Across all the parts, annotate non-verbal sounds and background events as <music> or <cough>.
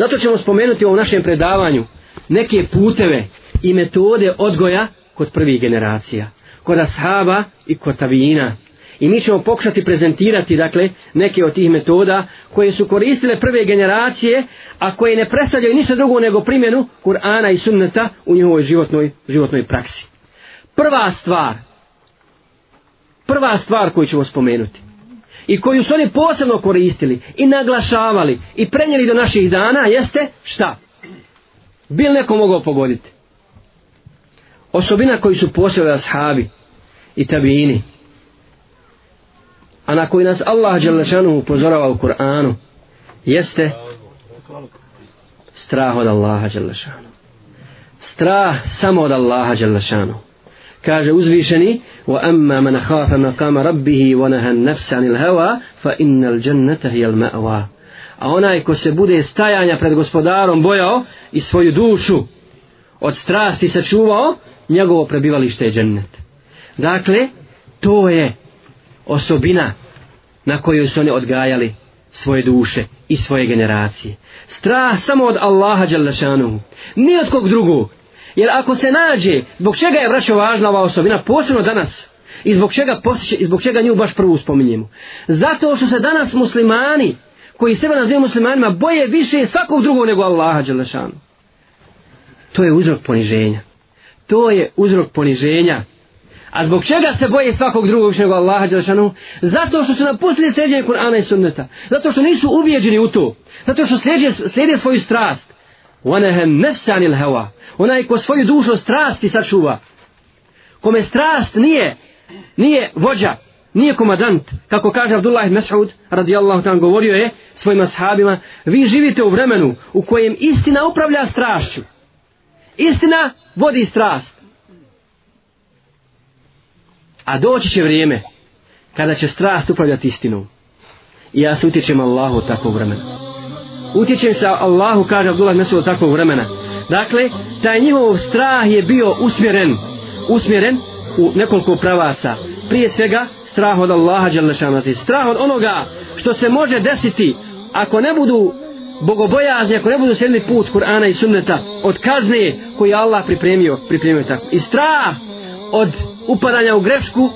Zato ćemo spomenuti u ovom našem predavanju neke puteve i metode odgoja kod prvih generacija, kod ashaba i kod tavijina. I mi ćemo pokušati prezentirati dakle neke od tih metoda koje su koristile prve generacije, a koje ne predstavljaju ništa drugo nego primjenu Kur'ana i sunneta u njihovoj životnoj, životnoj praksi. Prva stvar, prva stvar koju ćemo spomenuti, i koju su oni posebno koristili i naglašavali i prenijeli do naših dana jeste šta? Bil neko mogao pogoditi? Osobina koji su posebno ashabi i tabiini a na koji nas Allah Đelešanu upozorava u Kur'anu jeste strah od Allaha Đelešanu. Strah samo od Allaha Đelešanu kaže uzvišeni wa amma man khafa maqama rabbihi wa nahana an-nafsa 'anil hawa fa innal jannata hiya al-ma'wa a onaj ko se bude stajanja pred gospodarom bojao i svoju dušu od strasti sačuvao njegovo prebivalište je džennet dakle to je osobina na kojoj su oni odgajali svoje duše i svoje generacije. Strah samo od Allaha Đalešanu. Ni od kog drugog. Jer ako se nađe, zbog čega je vraćao važna ova osobina, posebno danas, i zbog čega, posjeće, i zbog čega nju baš prvu spominjemo. Zato što se danas muslimani, koji sebe nazivaju muslimanima, boje više svakog drugog nego Allaha Đelešanu. To je uzrok poniženja. To je uzrok poniženja. A zbog čega se boje svakog drugog više nego Allaha Đelešanu? Zato što su napustili sređenje Kur'ana i Sunneta. Zato što nisu ubijeđeni u to. Zato što slijede, slijede svoju strast onehen nefsanil heva, onaj ko svoju dušu strasti sačuva, kome strast nije, nije vođa, nije komadant, kako kaže Abdullah ibn Mas'ud, radijallahu ta'an, govorio je svojim ashabima, vi živite u vremenu u kojem istina upravlja strašću. Istina vodi strast. A doći će vrijeme kada će strast upravljati istinom. I ja se utječem Allahu tako vremenu utječen sa Allahu, kaže Abdullah Mesud od takvog vremena. Dakle, taj njihov strah je bio usmjeren, usmjeren u nekoliko pravaca. Prije svega, strah od Allaha Đalešanati, strah od onoga što se može desiti ako ne budu bogobojazni, ako ne budu sjedili put Kur'ana i Sunneta od kazne koji je Allah pripremio, pripremio tako. I strah od upadanja u grešku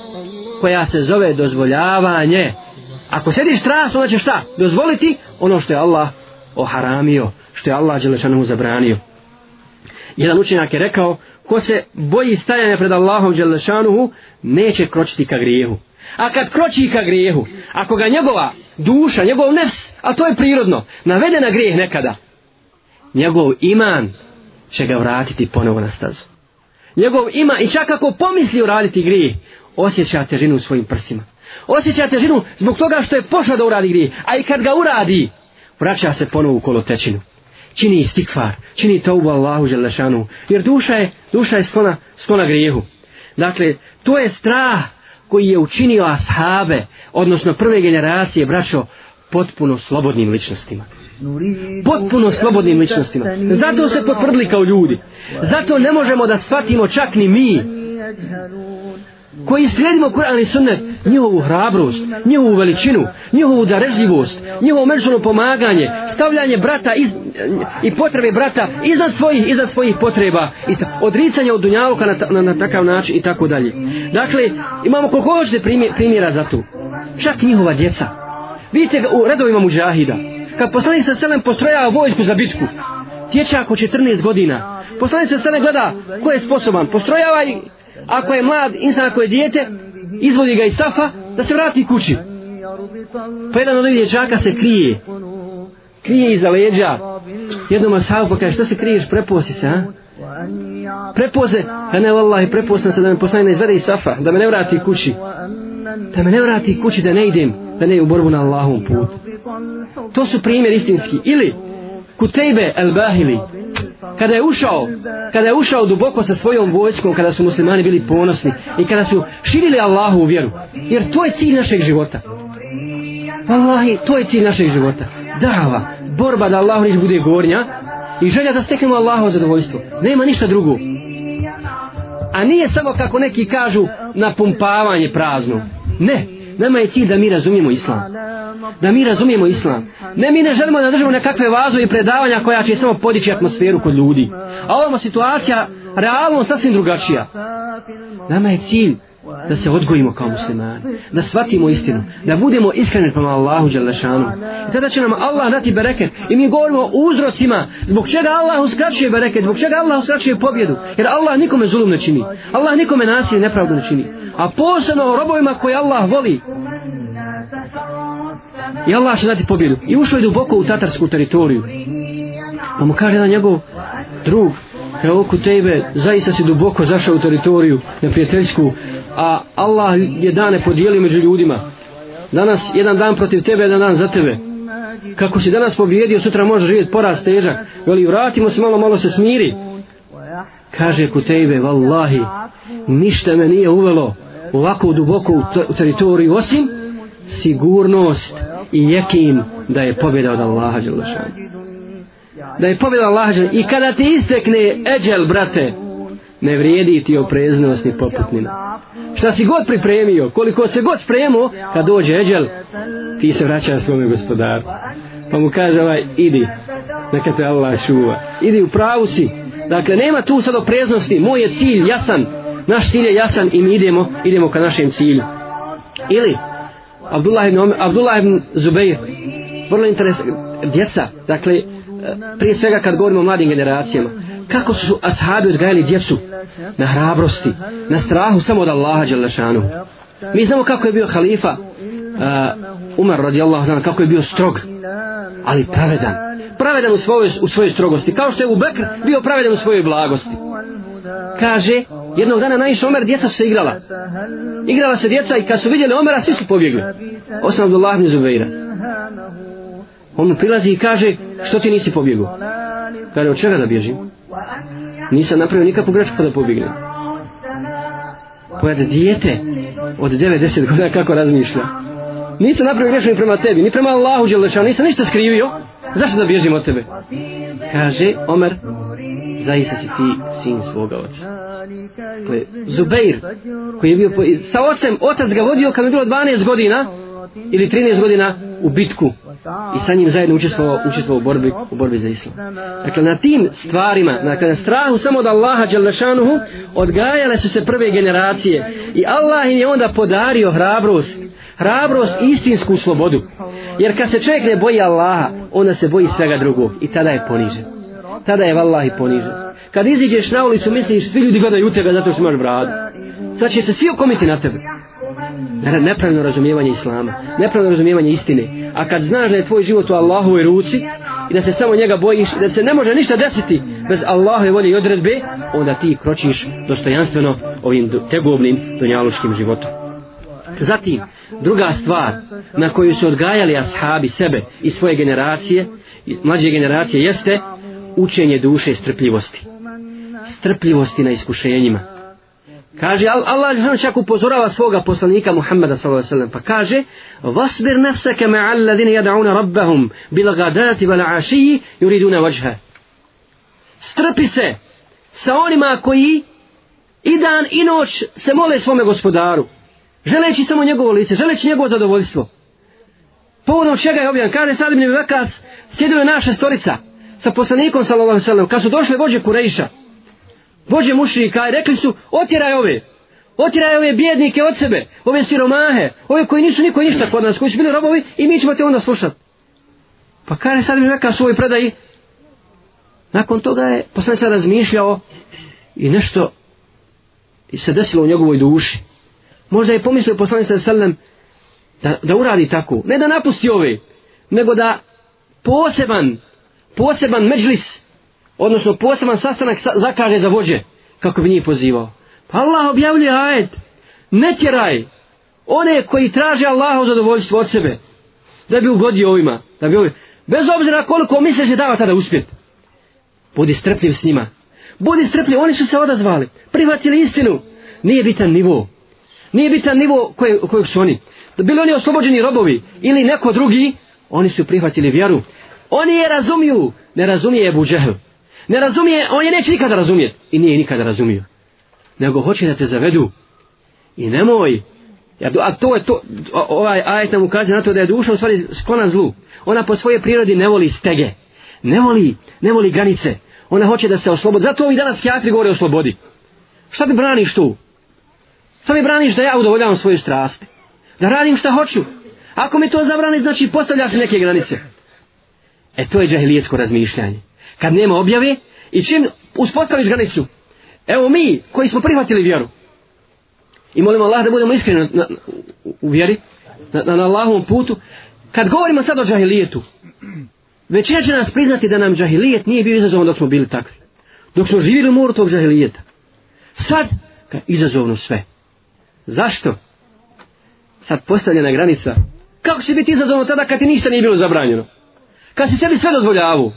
koja se zove dozvoljavanje. Ako sediš strast, onda ćeš šta? Dozvoliti ono što je Allah oharamio, što je Allah Đelešanu zabranio. Jedan učenjak je rekao, ko se boji stajanja pred Allahom Đelešanu, neće kročiti ka grijehu. A kad kroči ka grijehu, ako ga njegova duša, njegov nefs, a to je prirodno, navede na grijeh nekada, njegov iman će ga vratiti ponovo na stazu. Njegov iman, i čak ako pomisli uraditi grijeh, osjeća težinu u svojim prsima. Osjeća težinu zbog toga što je pošao da uradi grijeh, a i kad ga uradi, vraća se ponovo u kolotečinu. Čini istikvar, čini to u Allahu Želešanu, jer duša je, duša je sklona, sklona grijehu. Dakle, to je strah koji je učinio ashave, odnosno prve generacije, braćo, potpuno slobodnim ličnostima. Potpuno slobodnim ličnostima. Zato se potvrdili kao ljudi. Zato ne možemo da shvatimo čak ni mi koji slijedimo Kur'an i Sunnet, njihovu hrabrost, njihovu veličinu, njihovu darezljivost, njihovo međusobno pomaganje, stavljanje brata iz, i potrebe brata iznad svojih, iznad svojih potreba, i ta, odricanje od dunjaluka na, na, na, takav način i tako dalje. Dakle, imamo koliko hoćete primjera za to. Čak njihova djeca. Vidite u redovima muđahida. Kad poslanik sa selem postroja vojsku za bitku, tječak oko 14 godina, poslanik sa selem gleda ko je sposoban, postrojava i ako je mlad insan, ako je dijete, izvodi ga iz safa, da se vrati kući. Pa jedan od ovih dječaka se krije, krije iza leđa, jednom asavu pa kaže, šta se kriješ, preposi se, a? Prepoze, a ne vallahi, preposam se da me poslani ne izvede iz safa, da me ne vrati kući. Da me ne vrati kući, da ne idem, da ne u borbu na Allahom put. To su primjer istinski. Ili, Kutejbe el-Bahili, kada je ušao, kada je ušao duboko sa svojom vojskom, kada su muslimani bili ponosni i kada su širili Allahu u vjeru. Jer to je cilj našeg života. Allahi, to je cilj našeg života. Dava, borba da Allahu riječ bude gornja i želja da steknemo Allahu zadovoljstvo. Nema ništa drugo. A nije samo kako neki kažu napumpavanje prazno. Ne, Nama je cilj da mi razumijemo islam. Da mi razumijemo islam. Ne, mi ne želimo da držimo nekakve vazu i predavanja koja će samo podići atmosferu kod ljudi. A ovoma situacija realno sasvim drugačija. Nama je cilj da se odgojimo kao muslimani, da shvatimo istinu, da budemo iskreni prema Allahu Đalešanu. I tada će nam Allah dati bereket i mi govorimo o uzrocima zbog čega Allah uskraćuje bereket, zbog čega Allah uskraćuje pobjedu. Jer Allah nikome zulum ne čini, Allah nikome nasilje nepravdu ne čini a posebno robovima koje Allah voli i Allah će dati pobjedu i ušao je duboko u tatarsku teritoriju pa mu kaže na njegov drug kaže oko tebe zaista si duboko zašao u teritoriju na prijateljsku a Allah je dane podijelio među ljudima danas jedan dan protiv tebe jedan dan za tebe kako si danas pobjedio sutra možeš živjeti poraz težak veli vratimo se malo malo se smiri kaže Kutejbe, vallahi, ništa me nije uvelo u ovakvu duboku teritoriju osim sigurnost i jekim da je pobjeda od Allaha Đelešan. Da je pobjeda Allaha Đelešan. I kada ti istekne eđel, brate, ne vrijedi ti opreznost ni poputnina. Šta si god pripremio, koliko se god spremio, kad dođe eđel, ti se vraća svome gospodaru. Pa mu kaže ovaj, idi, neka te Allah čuva. Idi, u pravu si, Dakle, nema tu sad opreznosti, moj je cilj jasan, naš cilj je jasan i mi idemo, idemo ka našem cilju. Ili, Abdullah ibn, Abdullah ibn Zubeir, vrlo interes, djeca, dakle, e, prije svega kad govorimo o mladim generacijama, kako su ashabi odgajali djecu na hrabrosti, na strahu samo od Allaha Đalešanu. Mi znamo kako je bio halifa, uh, e, Umar radijallahu anhu kako je bio strog, ali pravedan, pravedan u svojoj, u svojoj strogosti, kao što je u Bekr bio pravedan u svojoj blagosti. Kaže, jednog dana najviše Omer djeca su se igrala. Igrala se djeca i kad su vidjeli Omera, svi su pobjegli. Osam Abdullah ibn Zubeira. On prilazi i kaže, što ti nisi pobjegao? Kaže, od čega da bježim? Nisam napravio nikakvu grešku da pobjegnem. Pojede dijete od 90 godina kako razmišlja. Nisam napravio grešku ni prema tebi, ni prema Allahu Đelešanu, nisam ništa skrivio zašto da bježim od tebe? Kaže, Omer, zaista si ti sin svoga oca. Koje, dakle, Zubeir, koji je bio po, sa osem, otac ga vodio kad je bilo 12 godina ili 13 godina u bitku i sa njim zajedno učestvovao učestvo u borbi u borbi za islam. Dakle, na tim stvarima, na dakle, na strahu samo od Allaha Đalešanuhu, odgajale su se prve generacije i Allah im je onda podario hrabrost hrabrost i istinsku slobodu. Jer kad se čovjek ne boji Allaha, onda se boji svega drugog i tada je ponižen. Tada je vallahi ponižen. Kad iziđeš na ulicu, misliš svi ljudi gledaju u tebe zato što imaš bradu. Sad će se svi okomiti na tebe. Nepravno razumijevanje Islama, nepravno razumijevanje istine. A kad znaš da je tvoj život u Allahovoj ruci i da se samo njega bojiš, da se ne može ništa desiti bez Allahove volje i odredbe, onda ti kročiš dostojanstveno ovim tegobnim dunjalučkim životom. Zatim, Druga stvar na koju su odgajali ashabi sebe i svoje generacije, mlađe generacije, jeste učenje duše strpljivosti. Strpljivosti na iskušenjima. Kaže Allah džellelhu čak upozorava svoga poslanika Muhameda sallallahu alejhi ve pa kaže: "Vasbir nafsaka ma'a alladhina yad'una rabbahum bil ghadati wal 'ashi yuriduna wajha." Strpi se sa onima koji i dan i noć se mole svome gospodaru Želeći samo njegovo lice, želeći njegovo zadovoljstvo. Povodom čega je objavljen, kaže Sad ibn Vekas, sjedilo je naša storica sa poslanikom sallallahu alejhi ve kad su došle vođe Kurejša. Vođe mušrika i rekli su: "Otjeraj ove. Otjeraj ove bjednike od sebe, ove siromahe, ove koji nisu niko ništa kod nas, koji su bili robovi i mi ćemo te onda slušati." Pa kaže Sad ibn Vekas svoj predaj Nakon toga je poslanik se razmišljao i nešto i se desilo u njegovoj duši. Možda je pomislio poslanik sa sallam da, da uradi tako. Ne da napusti ove, nego da poseban, poseban međlis, odnosno poseban sastanak sa, zakaže za vođe, kako bi njih pozivao. Pa Allah objavljuje ajed, ne tjeraj one koji traže Allaho zadovoljstvo od sebe, da bi ugodio ovima, da bi ovima. Bez obzira koliko misle se dava tada uspjet. Budi strpljiv s njima. Budi strpljiv, oni su se odazvali. Prihvatili istinu. Nije bitan nivou. Nije bitan nivo koje, kojeg su oni. Bili oni oslobođeni robovi ili neko drugi, oni su prihvatili vjeru. Oni je razumiju, ne razumije Ebu Džehl. Ne razumije, on je neće nikada razumijet. I nije nikada razumio. Nego hoće da te zavedu. I nemoj. Ja, a to je to, ovaj ajet nam ukazuje na to da je duša u stvari sklona zlu. Ona po svojoj prirodi ne voli stege. Ne voli, ne voli granice. Ona hoće da se oslobodi. Zato ovi danas kjafri govore o slobodi. Šta bi braniš tu? Što mi braniš da ja udovoljavam svoju strasti? Da radim šta hoću? Ako mi to zabrani, znači postavljaš neke granice. E to je džahilijetsko razmišljanje. Kad nema objave, i čim uspostaviš granicu, evo mi, koji smo prihvatili vjeru, i molimo Allah da budemo iskreni na, na, u vjeri, na, na, na Allahovom putu, kad govorimo sad o džahilijetu, većina će nas priznati da nam džahilijet nije bio izazovan dok smo bili takvi. Dok smo živjeli u moru tog džahilijeta. Sad, ka izazovno sve. Zašto? Sad postavljena granica. Kako će biti izazovno tada kad ti ništa nije bilo zabranjeno? Kad si sebi sve dozvoljavu.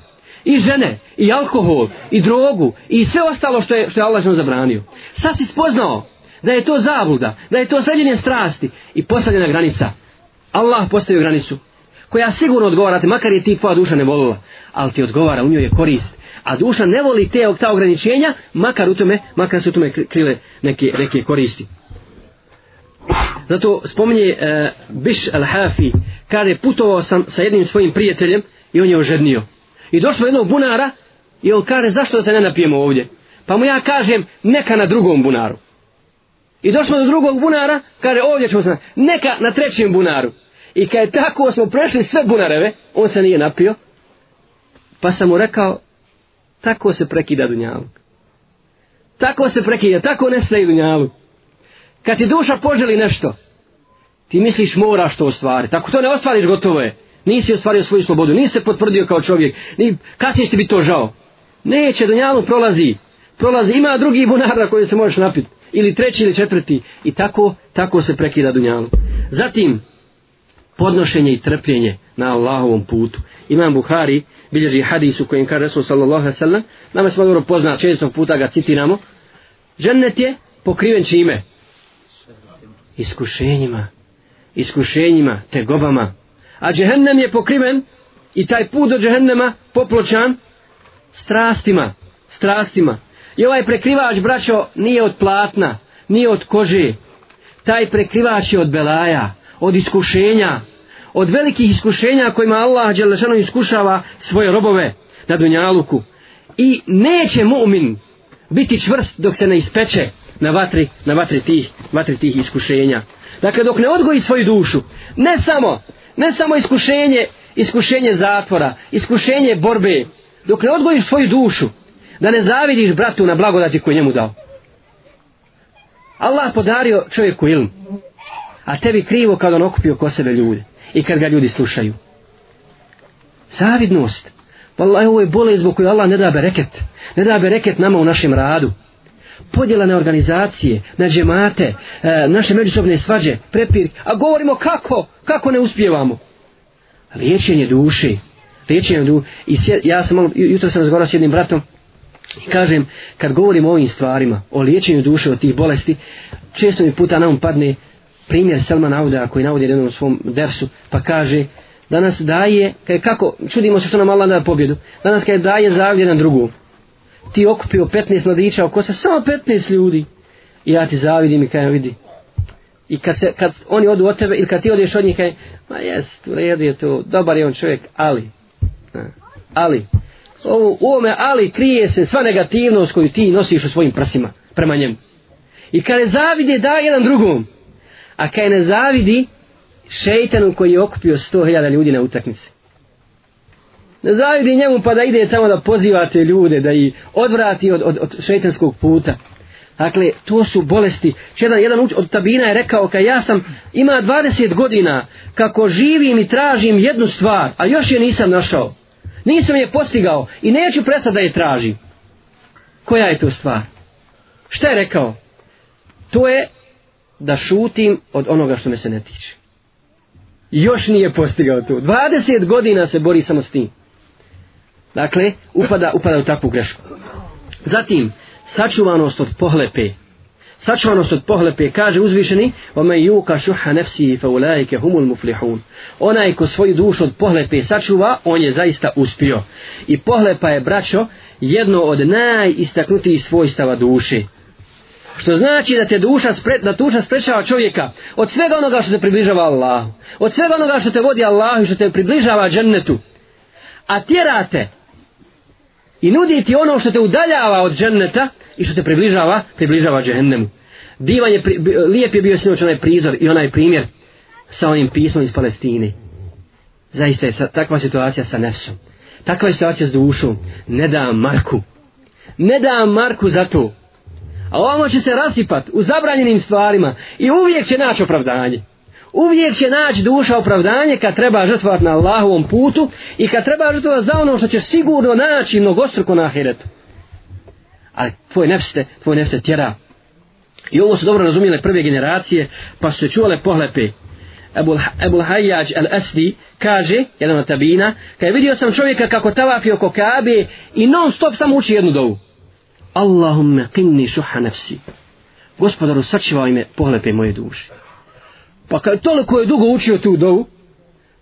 I žene, i alkohol, i drogu, i sve ostalo što je, što je Allah žena zabranio. Sad si spoznao da je to zabluda, da je to sredljenje strasti i postavljena granica. Allah postavio granicu koja sigurno odgovara te, makar je ti tvoja duša ne volila, ali ti odgovara, u njoj je korist. A duša ne voli te, ta ograničenja, makar, u tome, makar se u tome krile neke, neke koristi. Zato spominje uh, e, Biš al-Hafi, kada je putovao sam sa jednim svojim prijateljem i on je ožednio. I došlo jednog bunara i on kaže zašto se ne napijemo ovdje? Pa mu ja kažem neka na drugom bunaru. I došlo do drugog bunara, kaže ovdje ćemo se neka na trećem bunaru. I kada je tako smo prešli sve bunareve, on se nije napio, pa sam mu rekao tako se prekida dunjalu. Tako se prekida, tako nestaje dunjalu. Kad ti duša poželi nešto, ti misliš moraš to ostvariti. Ako to ne ostvariš, gotovo je. Nisi ostvario svoju slobodu, nisi se potvrdio kao čovjek, ni kasnije će ti biti to žao. Neće, Dunjalu prolazi. Prolazi, ima drugi bunar na koji se možeš napiti. Ili treći, ili četvrti. I tako, tako se prekida Dunjalu. Zatim, podnošenje i trpljenje na Allahovom putu. Imam Buhari bilježi hadis u kojem kaže Resul sallallahu alaihi sallam. Nama smo dobro poznati, često puta ga citiramo. Žennet je pokriven čime? iskušenjima, iskušenjima, te gobama. A džehennem je pokriven i taj put do džehennema popločan strastima, strastima. I ovaj prekrivač, braćo, nije od platna, nije od kože. Taj prekrivač je od belaja, od iskušenja, od velikih iskušenja kojima Allah Đelešano iskušava svoje robove na Dunjaluku. I neće mu'min biti čvrst dok se ne ispeče na vatri, na vatri tih, vatri tih iskušenja. Dakle, dok ne odgoji svoju dušu, ne samo, ne samo iskušenje, iskušenje zatvora, iskušenje borbe, dok ne odgojiš svoju dušu, da ne zavidiš bratu na blagodati koju njemu dao. Allah podario čovjeku ilm, a tebi krivo kad on okupio ko sebe ljude i kad ga ljudi slušaju. Zavidnost. Valah, ovo je bolest zbog koju Allah ne da bereket. Ne da bereket nama u našem radu podjela na organizacije, na džemate, e, naše međusobne svađe, prepir, a govorimo kako, kako ne uspjevamo. Liječenje duši, liječenje duši, i sjed, ja sam malo, jutro sam razgovarao s jednim bratom, i kažem, kad govorim o ovim stvarima, o liječenju duše od tih bolesti, često mi puta na um padne primjer Selman Auda, koji navodi jednom svom dersu, pa kaže, danas daje, kaj kako, čudimo se što nam Allah da pobjedu, danas kaj daje zavlje jedan drugu, ti okupio 15 mladića oko se samo 15 ljudi i ja ti zavidim i kaj vidi i kad, se, kad oni odu od tebe ili kad ti odeš od njih kaj ma jest u redu je to dobar je on čovjek ali ali ovo, u ovome ali krije se sva negativnost koju ti nosiš u svojim prsima prema njemu i kad ne zavidi da jedan drugom a kad ne zavidi šeitanu koji je okupio 100.000 ljudi na utaknici Ne zavidi njemu pa da ide tamo da pozivate ljude, da ih odvrati od, od, od šetanskog puta. Dakle, to su bolesti. Jedan, jedan od tabina je rekao, kad ja sam, ima 20 godina, kako živim i tražim jednu stvar, a još je nisam našao. Nisam je postigao i neću prestati da je tražim. Koja je to stvar? Šta je rekao? To je da šutim od onoga što me se ne tiče. Još nije postigao to. 20 godina se bori samo s tim. Dakle, upada, upada u takvu grešku. Zatim, sačuvanost od pohlepe. Sačuvanost od pohlepe kaže uzvišeni Ome juka šuha nefsi fa ulajke humul muflihun. Onaj ko svoju dušu od pohlepe sačuva, on je zaista uspio. I pohlepa je, braćo, jedno od najistaknutijih svojstava duši. Što znači da te duša spre, da duša sprečava čovjeka od svega onoga što te približava Allahu. Od svega onoga što te vodi Allahu i što te približava džennetu. A tjerate te i nudi ti ono što te udaljava od dženneta i što te približava, približava džehennemu. Divan je, lijep je bio sinoć onaj prizor i onaj primjer sa onim pismom iz Palestine. Zaista je takva situacija sa nefsom. Takva je situacija s dušom. Ne dam Marku. Ne dam Marku za to. A ovamo će se rasipat u zabranjenim stvarima i uvijek će naći opravdanje uvijek će naći duša opravdanje kad treba žrtvovati na Allahovom putu i kad treba žrtvovati za ono što će sigurno naći mnogostruko na ahiretu. Ali tvoj nefste, tvoj nefste tjera. I ovo su dobro razumijele prve generacije, pa su se čuvale pohlepe. Ebul Hayyaj al-Asli kaže, jedan od tabina, kada je vidio sam čovjeka kako tavafi oko Kabe i non stop samo uči jednu dovu. Allahumme qinni suha nefsi. Gospodaru, sačivaj me pohlepe moje duše. Pa kad toliko je dugo učio tu dovu,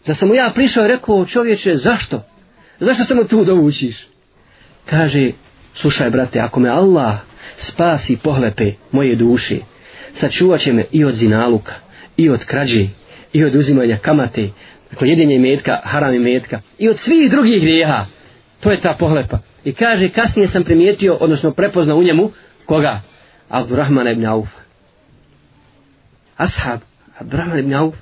da sam mu ja prišao i rekao, čovječe, zašto? Zašto samo tu dovu učiš? Kaže, slušaj, brate, ako me Allah spasi pohlepe moje duše, sačuvat će me i od zinaluka, i od krađe, i od uzimanja kamate, dakle jedinje metka, haram i metka, i od svih drugih grijeha. To je ta pohlepa. I kaže, kasnije sam primijetio, odnosno prepoznao u njemu, koga? Abdurrahmana ibn Auf. Ashab. Abdurrahman ibn Auf,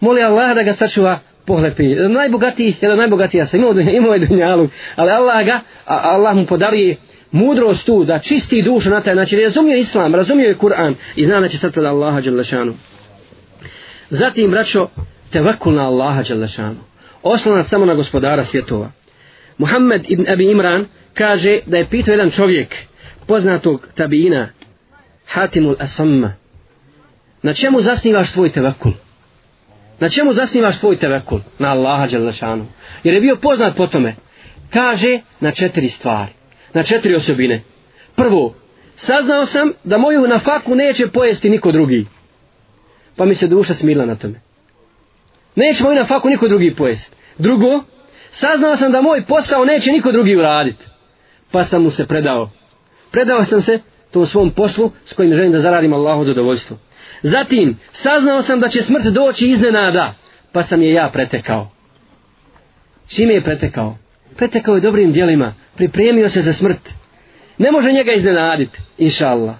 moli Allaha da ga sačuva pohlepi. Najbogatiji, jedan najbogatija sam imao, <laughs> imao je dunjalu, ali Allah ga, a, Allah mu podari mudrost tu da čisti dušu na taj način. Razumio Islam, razumio je Kur'an i zna da će sad tada Allaha Đalešanu. Zatim, braćo, tevakul na Allaha Đalešanu. Oslanac samo na gospodara svjetova. Muhammed ibn Abi Imran kaže da je pitao jedan čovjek poznatog tabina Hatimul Asamma Na čemu zasnivaš svoj tevekul? Na čemu zasnivaš svoj tevekul? Na Allaha Đelešanu. Jer je bio poznat po tome. Kaže na četiri stvari. Na četiri osobine. Prvo, saznao sam da moju nafaku neće pojesti niko drugi. Pa mi se duša smirila na tome. Neće moju nafaku niko drugi pojesti. Drugo, saznao sam da moj posao neće niko drugi uraditi. Pa sam mu se predao. Predao sam se to u svom poslu s kojim želim da zaradim Allahu zadovoljstvo. Za Zatim, saznao sam da će smrt doći iznenada, pa sam je ja pretekao. Čime je pretekao? Pretekao je dobrim dijelima, pripremio se za smrt. Ne može njega iznenaditi, inša Allah.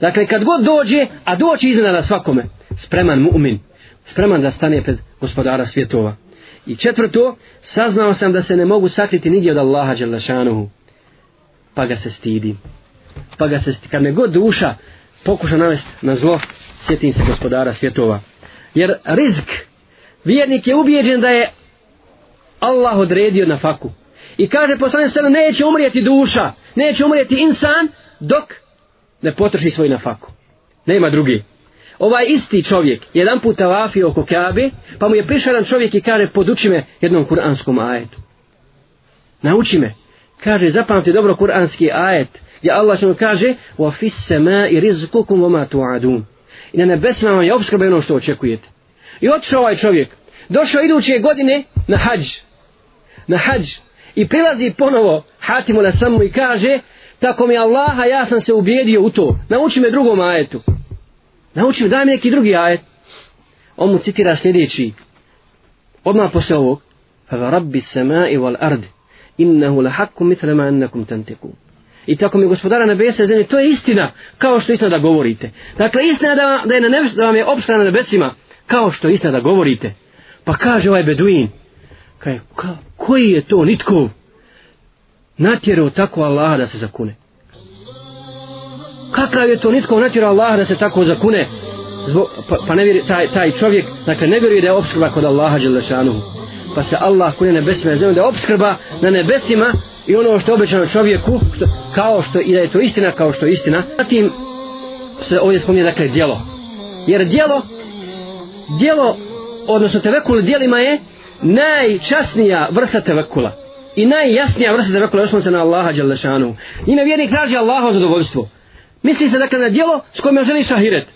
Dakle, kad god dođe, a doći iznenada svakome, spreman mu'min, spreman da stane pred gospodara svjetova. I četvrto, saznao sam da se ne mogu sakriti nigdje od Allaha Đelešanuhu, pa ga se stidi. Pa ga se stidi. Kad me god duša pokuša navesti na zlo, sjetim se gospodara svjetova. Jer rizk, vjernik je ubijeđen da je Allah odredio na faku. I kaže poslanim sada neće umrijeti duša, neće umrijeti insan dok ne potroši svoj na faku. Nema drugi. Ovaj isti čovjek, jedan put tavafio oko Kabe, pa mu je prišao jedan čovjek i kaže poduči me jednom kuranskom ajetu. Nauči me. Kaže zapamti dobro kuranski ajet gdje Allah što kaže wa fis sama'i rizqukum wa ma tu'adun i na nebesima vam je obskrba ono što očekujete i otišao ovaj čovjek došao iduće godine na hađ na hađ i prilazi ponovo hatimu na samu i kaže tako mi Allaha ja sam se ubijedio u to nauči me drugom ajetu nauči me daj mi neki drugi ajet on mu citira sljedeći odmah posle ovog fa rabbi sama'i wal ardi innahu lahakku mitra ma annakum tantekum i tako mi gospodara nebesa i zemlje, to je istina, kao što istina da govorite. Dakle, istina da, da je na nebesa, da vam je opšta na nebesima, kao što istina da govorite. Pa kaže ovaj Beduin, kaj, ka, koji je to nitko natjerao tako Allaha da se zakune? Kakav je to nitko natjerao Allaha da se tako zakune? Zbog, pa, pa ne vjeri, taj, taj čovjek, dakle, ne vjeruje da je opskrba kod Allaha Đelešanuhu. Pa se Allah kune nebesima i zemlje, da je opskrba na nebesima, i ono što je obećano čovjeku što, kao što i da je to istina kao što je istina zatim se ovdje spominje dakle djelo jer djelo djelo odnosno tevekul djelima je najčasnija vrsta tevekula i najjasnija vrsta tevekula je osnovna na Allaha Đalešanu ime vjeri traži Allaha o zadovoljstvo misli se dakle na djelo s kojim ja želiš ahiret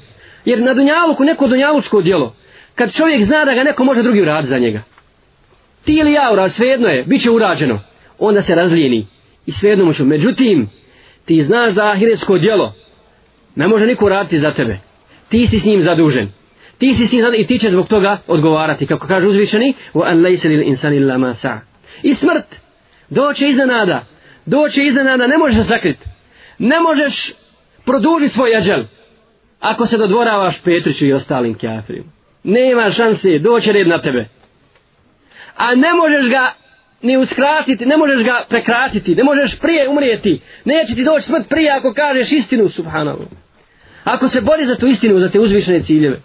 jer na dunjaluku neko dunjalučko djelo kad čovjek zna da ga neko može drugi urad za njega ti ili ja urad sve jedno je bit će urađeno onda se razlijeni i sve jednom ću. Međutim, ti znaš da ahiretsko djelo ne može niko raditi za tebe. Ti si s njim zadužen. Ti si s njim zadužen i ti će zbog toga odgovarati. Kako kaže uzvišeni, وَاَنْ لَيْسَ لِلْإِنْسَنِ لَمَا سَعَ I smrt doće iznenada. Doće iznenada, ne možeš se sakrit. Ne možeš produžiti svoj jeđel. Ako se dodvoravaš Petriću i ostalim kjafirima. Nema šanse, doće red na tebe. A ne možeš ga ni uskratiti, ne možeš ga prekratiti, ne možeš prije umrijeti, neće ti doći smrt prije ako kažeš istinu, subhanallah. Ako se bori za tu istinu, za te uzvišene ciljeve.